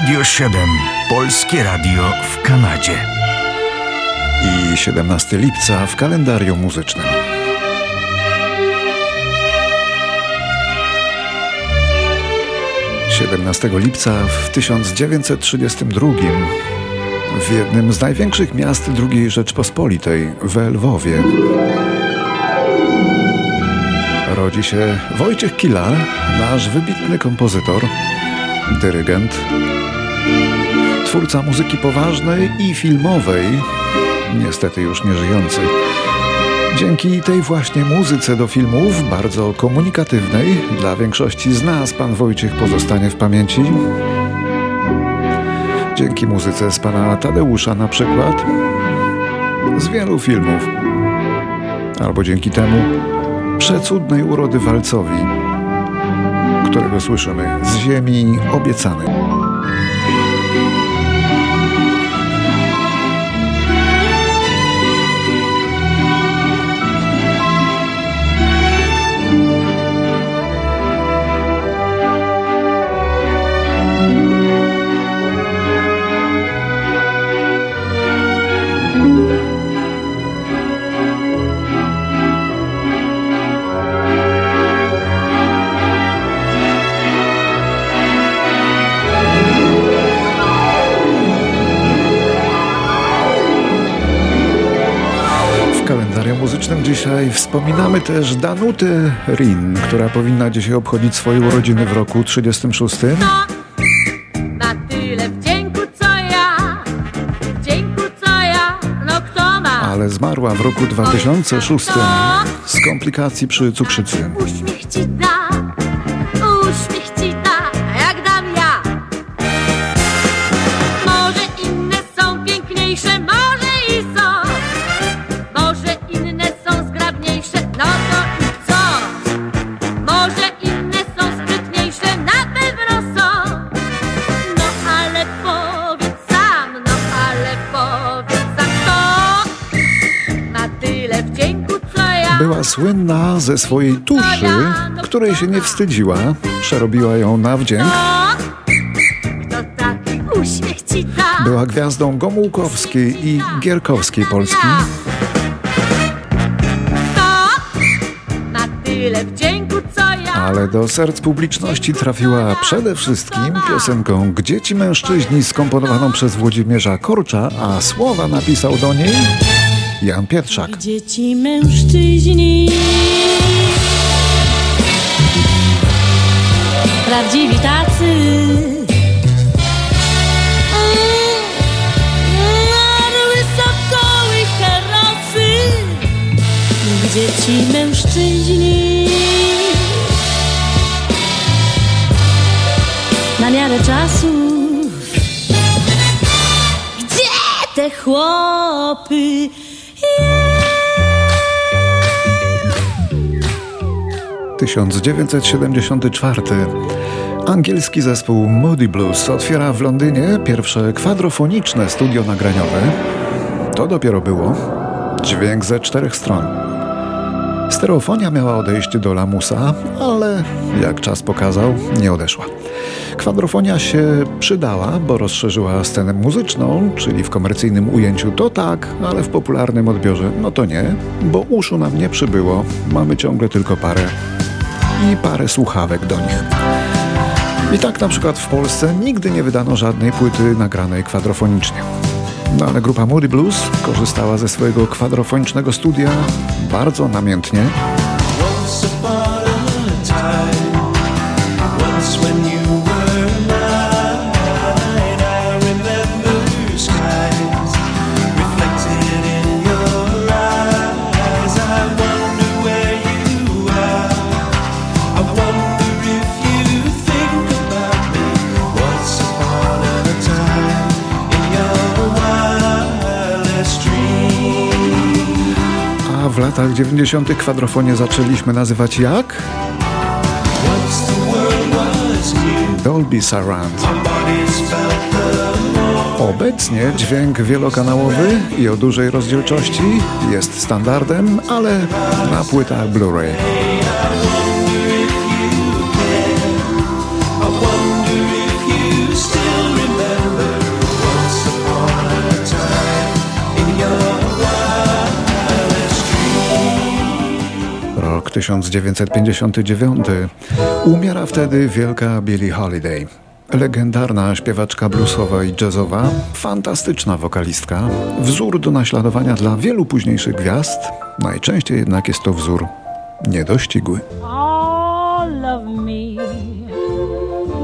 Radio 7. Polskie Radio w Kanadzie. I 17 lipca w kalendarium muzycznym. Siedemnastego lipca w 1932 w jednym z największych miast II Rzeczpospolitej, w Lwowie, rodzi się Wojciech Kilar, nasz wybitny kompozytor, dyrygent, twórca muzyki poważnej i filmowej, niestety już nie żyjący. Dzięki tej właśnie muzyce do filmów, bardzo komunikatywnej, dla większości z nas pan Wojciech pozostanie w pamięci. Dzięki muzyce z pana Tadeusza na przykład, z wielu filmów. Albo dzięki temu przecudnej urody walcowi, którego słyszymy z ziemi obiecanej. Dzisiaj wspominamy też Danutę Rin, która powinna dzisiaj obchodzić swoje urodziny w roku 36. Na tyle wdzięku co ja, wdzięku co ja, no kto ma? Ale zmarła w roku 2006 z komplikacji przy cukrzycy. Uśmiech ci da, Słynna ze swojej tuszy, której się nie wstydziła. Przerobiła ją na wdzięk. Była gwiazdą Gomułkowskiej i Gierkowskiej Polski. Ale do serc publiczności trafiła przede wszystkim piosenką Gdzie ci mężczyźni skomponowaną przez Włodzimierza Korcza, a słowa napisał do niej Jan Pietrzak. Gdzie ci mężczyźni. Prawdziwi tacy. Narły sokoły karosy. Gdzie ci mężczyźni. Na miarę Gdzie te chłopy 1974. Angielski zespół Moody Blues otwiera w Londynie pierwsze kwadrofoniczne studio nagraniowe. To dopiero było. Dźwięk ze czterech stron. Stereofonia miała odejść do lamusa, ale jak czas pokazał, nie odeszła. Kwadrofonia się przydała, bo rozszerzyła scenę muzyczną, czyli w komercyjnym ujęciu to tak, ale w popularnym odbiorze no to nie, bo uszu nam nie przybyło. Mamy ciągle tylko parę i parę słuchawek do nich. I tak na przykład w Polsce nigdy nie wydano żadnej płyty nagranej kwadrofonicznie. No ale grupa Moody Blues korzystała ze swojego kwadrofonicznego studia bardzo namiętnie. W latach 90. kwadrofonie zaczęliśmy nazywać jak? Dolby Surround. Obecnie dźwięk wielokanałowy i o dużej rozdzielczości jest standardem, ale na płytach Blu-ray. Rok 1959. Umiera wtedy wielka Billie Holiday. Legendarna śpiewaczka bluesowa i jazzowa, fantastyczna wokalistka, wzór do naśladowania dla wielu późniejszych gwiazd, najczęściej jednak jest to wzór niedościgły. all of me.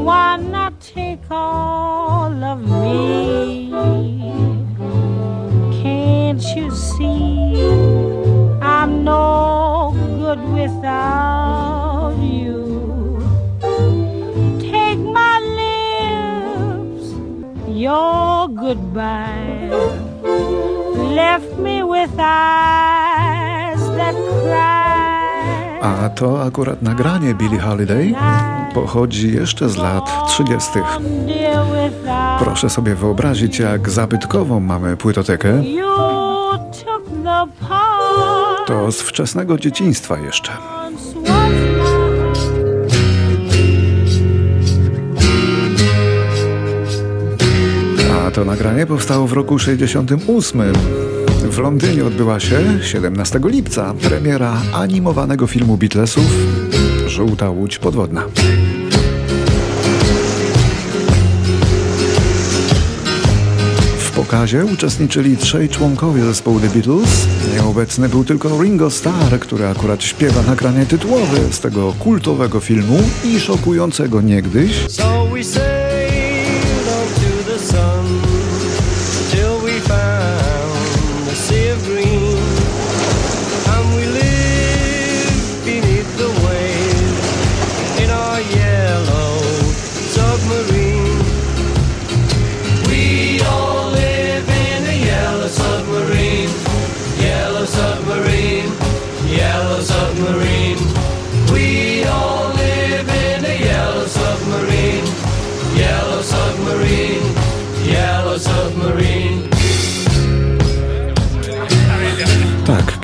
Why not take all goodbye left me with eyes that cry. A to akurat nagranie Billie Holiday pochodzi jeszcze z lat 30. Dear without Proszę sobie wyobrazić, jak zabytkową mamy płytotekę. To z wczesnego dzieciństwa jeszcze. To nagranie powstało w roku 68. W Londynie odbyła się 17 lipca premiera animowanego filmu Beatlesów Żółta Łódź Podwodna. W pokazie uczestniczyli trzej członkowie zespołu The Beatles. Nieobecny był tylko Ringo Starr, który akurat śpiewa nagranie tytułowe z tego kultowego filmu i szokującego niegdyś.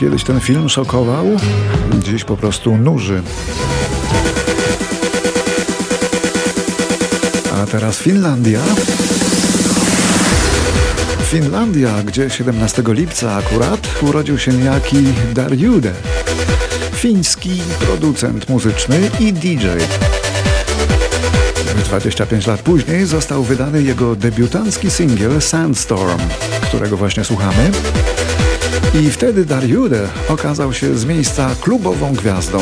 Kiedyś ten film szokował, dziś po prostu nuży. A teraz Finlandia. Finlandia, gdzie 17 lipca akurat urodził się niejaki Darjude, fiński producent muzyczny i DJ. 25 lat później został wydany jego debiutancki singiel Sandstorm, którego właśnie słuchamy. I wtedy Dariude okazał się z miejsca klubową gwiazdą,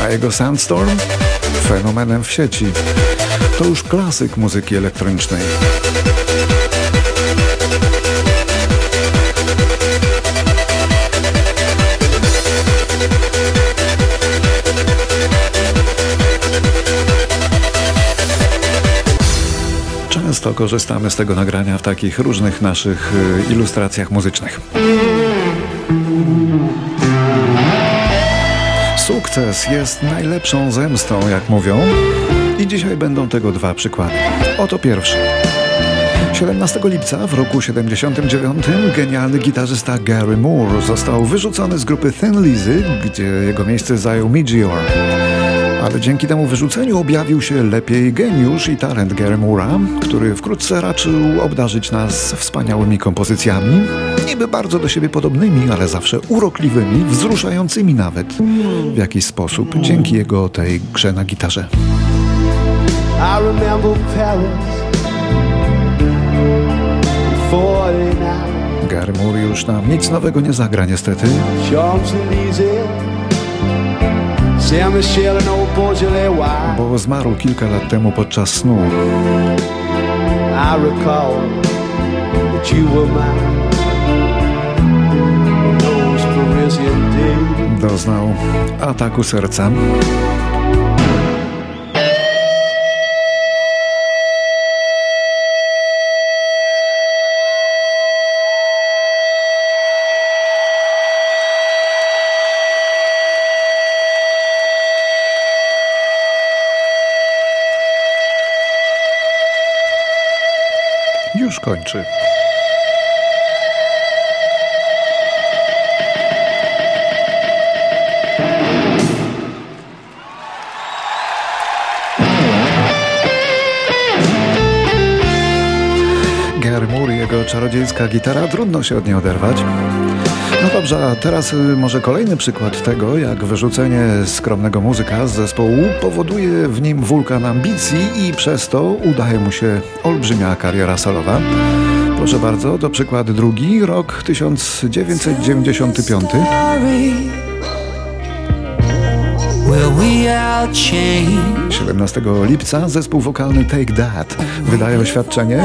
a jego Sandstorm fenomenem w sieci. To już klasyk muzyki elektronicznej. Często korzystamy z tego nagrania w takich różnych naszych y, ilustracjach muzycznych. Sukces jest najlepszą zemstą, jak mówią. I dzisiaj będą tego dwa przykłady. Oto pierwszy. 17 lipca w roku 79 genialny gitarzysta Gary Moore został wyrzucony z grupy Thin Lizzy, gdzie jego miejsce zajął Meteor. Ale dzięki temu wyrzuceniu objawił się lepiej geniusz i talent Gary Moore'a, który wkrótce raczył obdarzyć nas wspaniałymi kompozycjami, niby bardzo do siebie podobnymi, ale zawsze urokliwymi, wzruszającymi nawet. W jakiś sposób, dzięki jego tej grze na gitarze. I remember Paris. 49 Gary Moore już nam nic nowego nie zagra niestety, bo zmarł kilka lat temu podczas snu. Doznał ataku serca. Już kończy. Gary Moore jego czarodziejska gitara, trudno się od niej oderwać. No dobrze, a teraz y, może kolejny przykład tego, jak wyrzucenie skromnego muzyka z zespołu powoduje w nim wulkan ambicji i przez to udaje mu się olbrzymia kariera solowa. Proszę bardzo, to przykład drugi, rok 1995. Will we outchange? 17 lipca zespół wokalny Take That wydaje oświadczenie.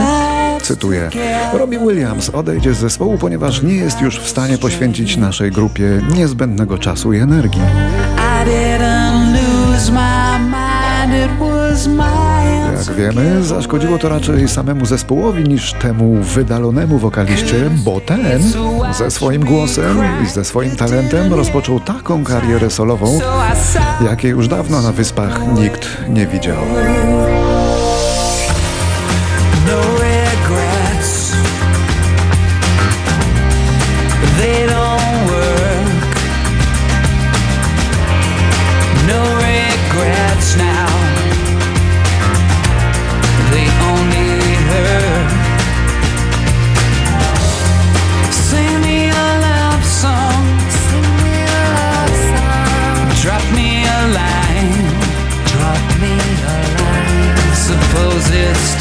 Cytuję: Robbie Williams odejdzie z zespołu, ponieważ nie jest już w stanie poświęcić naszej grupie niezbędnego czasu i energii. Jak wiemy, zaszkodziło to raczej samemu zespołowi niż temu wydalonemu wokaliście, bo ten ze swoim głosem i ze swoim talentem rozpoczął taką karierę solową, jakiej już dawno na wyspach nikt nie widział.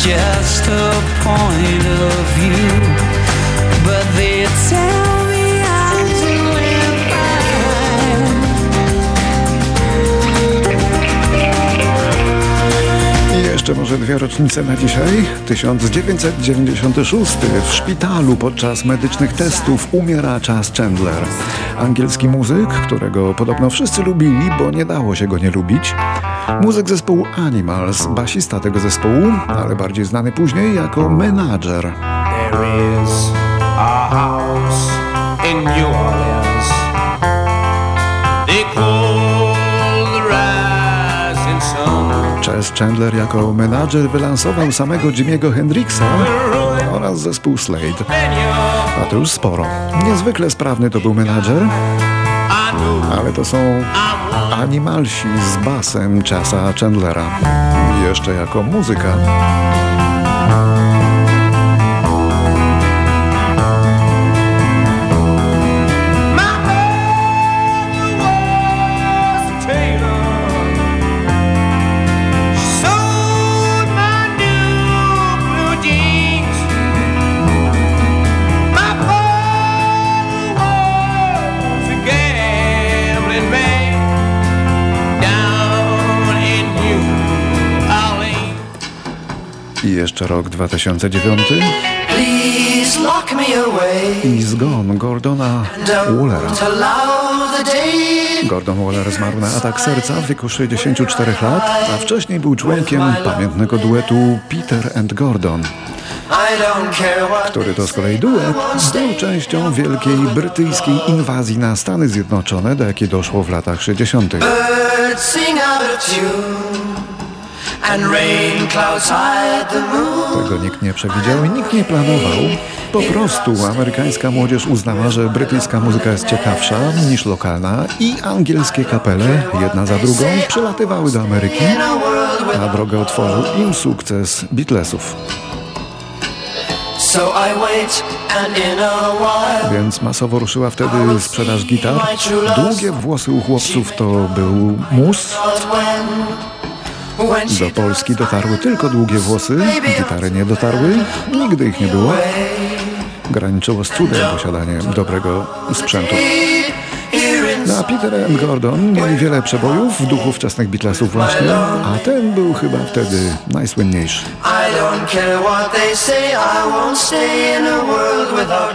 Just a point of view, but they tell me I'm doing fine. Jeszcze może dwie rocznice na dzisiaj. 1996 w szpitalu podczas medycznych testów umiera Chas Chandler. Angielski muzyk, którego podobno wszyscy lubili, bo nie dało się go nie lubić. Muzyk zespołu Animals, basista tego zespołu, ale bardziej znany później jako menadżer. There is a house in New Orleans. They call the rising sun. Chas Chandler jako menadżer wylansował samego Jimiego Hendrixa oraz zespół Slade. A to już sporo. Niezwykle sprawny to był menadżer, ale to są animalsi z basem Chasa Chandlera. Jeszcze jako muzyka. Jeszcze rok 2009 Please lock me away. i zgon Gordona day. Gordon Waller zmarł na atak serca w wieku 64 lat, a wcześniej był członkiem pamiętnego duetu Peter and Gordon, który to z kolei duet był częścią wielkiej brytyjskiej inwazji na Stany Zjednoczone, do jakiej doszło w latach 60. Tego nikt nie przewidział i nikt nie planował. Po prostu amerykańska młodzież uznała, że brytyjska muzyka jest ciekawsza niż lokalna i angielskie kapele, jedna za drugą, przylatywały do Ameryki, a drogę otworzył im sukces Beatlesów. So I wait, and in a while. Więc masowo ruszyła wtedy sprzedaż gitar. Długie włosy u chłopców to był mus. Do Polski dotarły tylko długie włosy, gitary nie dotarły, nigdy ich nie było. Graniczyło z cudem posiadanie dobrego sprzętu. in No a Peter and Gordon mieli wiele przebojów w duchu wczesnych Beatlesów właśnie, a ten był chyba wtedy najsłynniejszy. I don't care what they say, I won't stay in a world without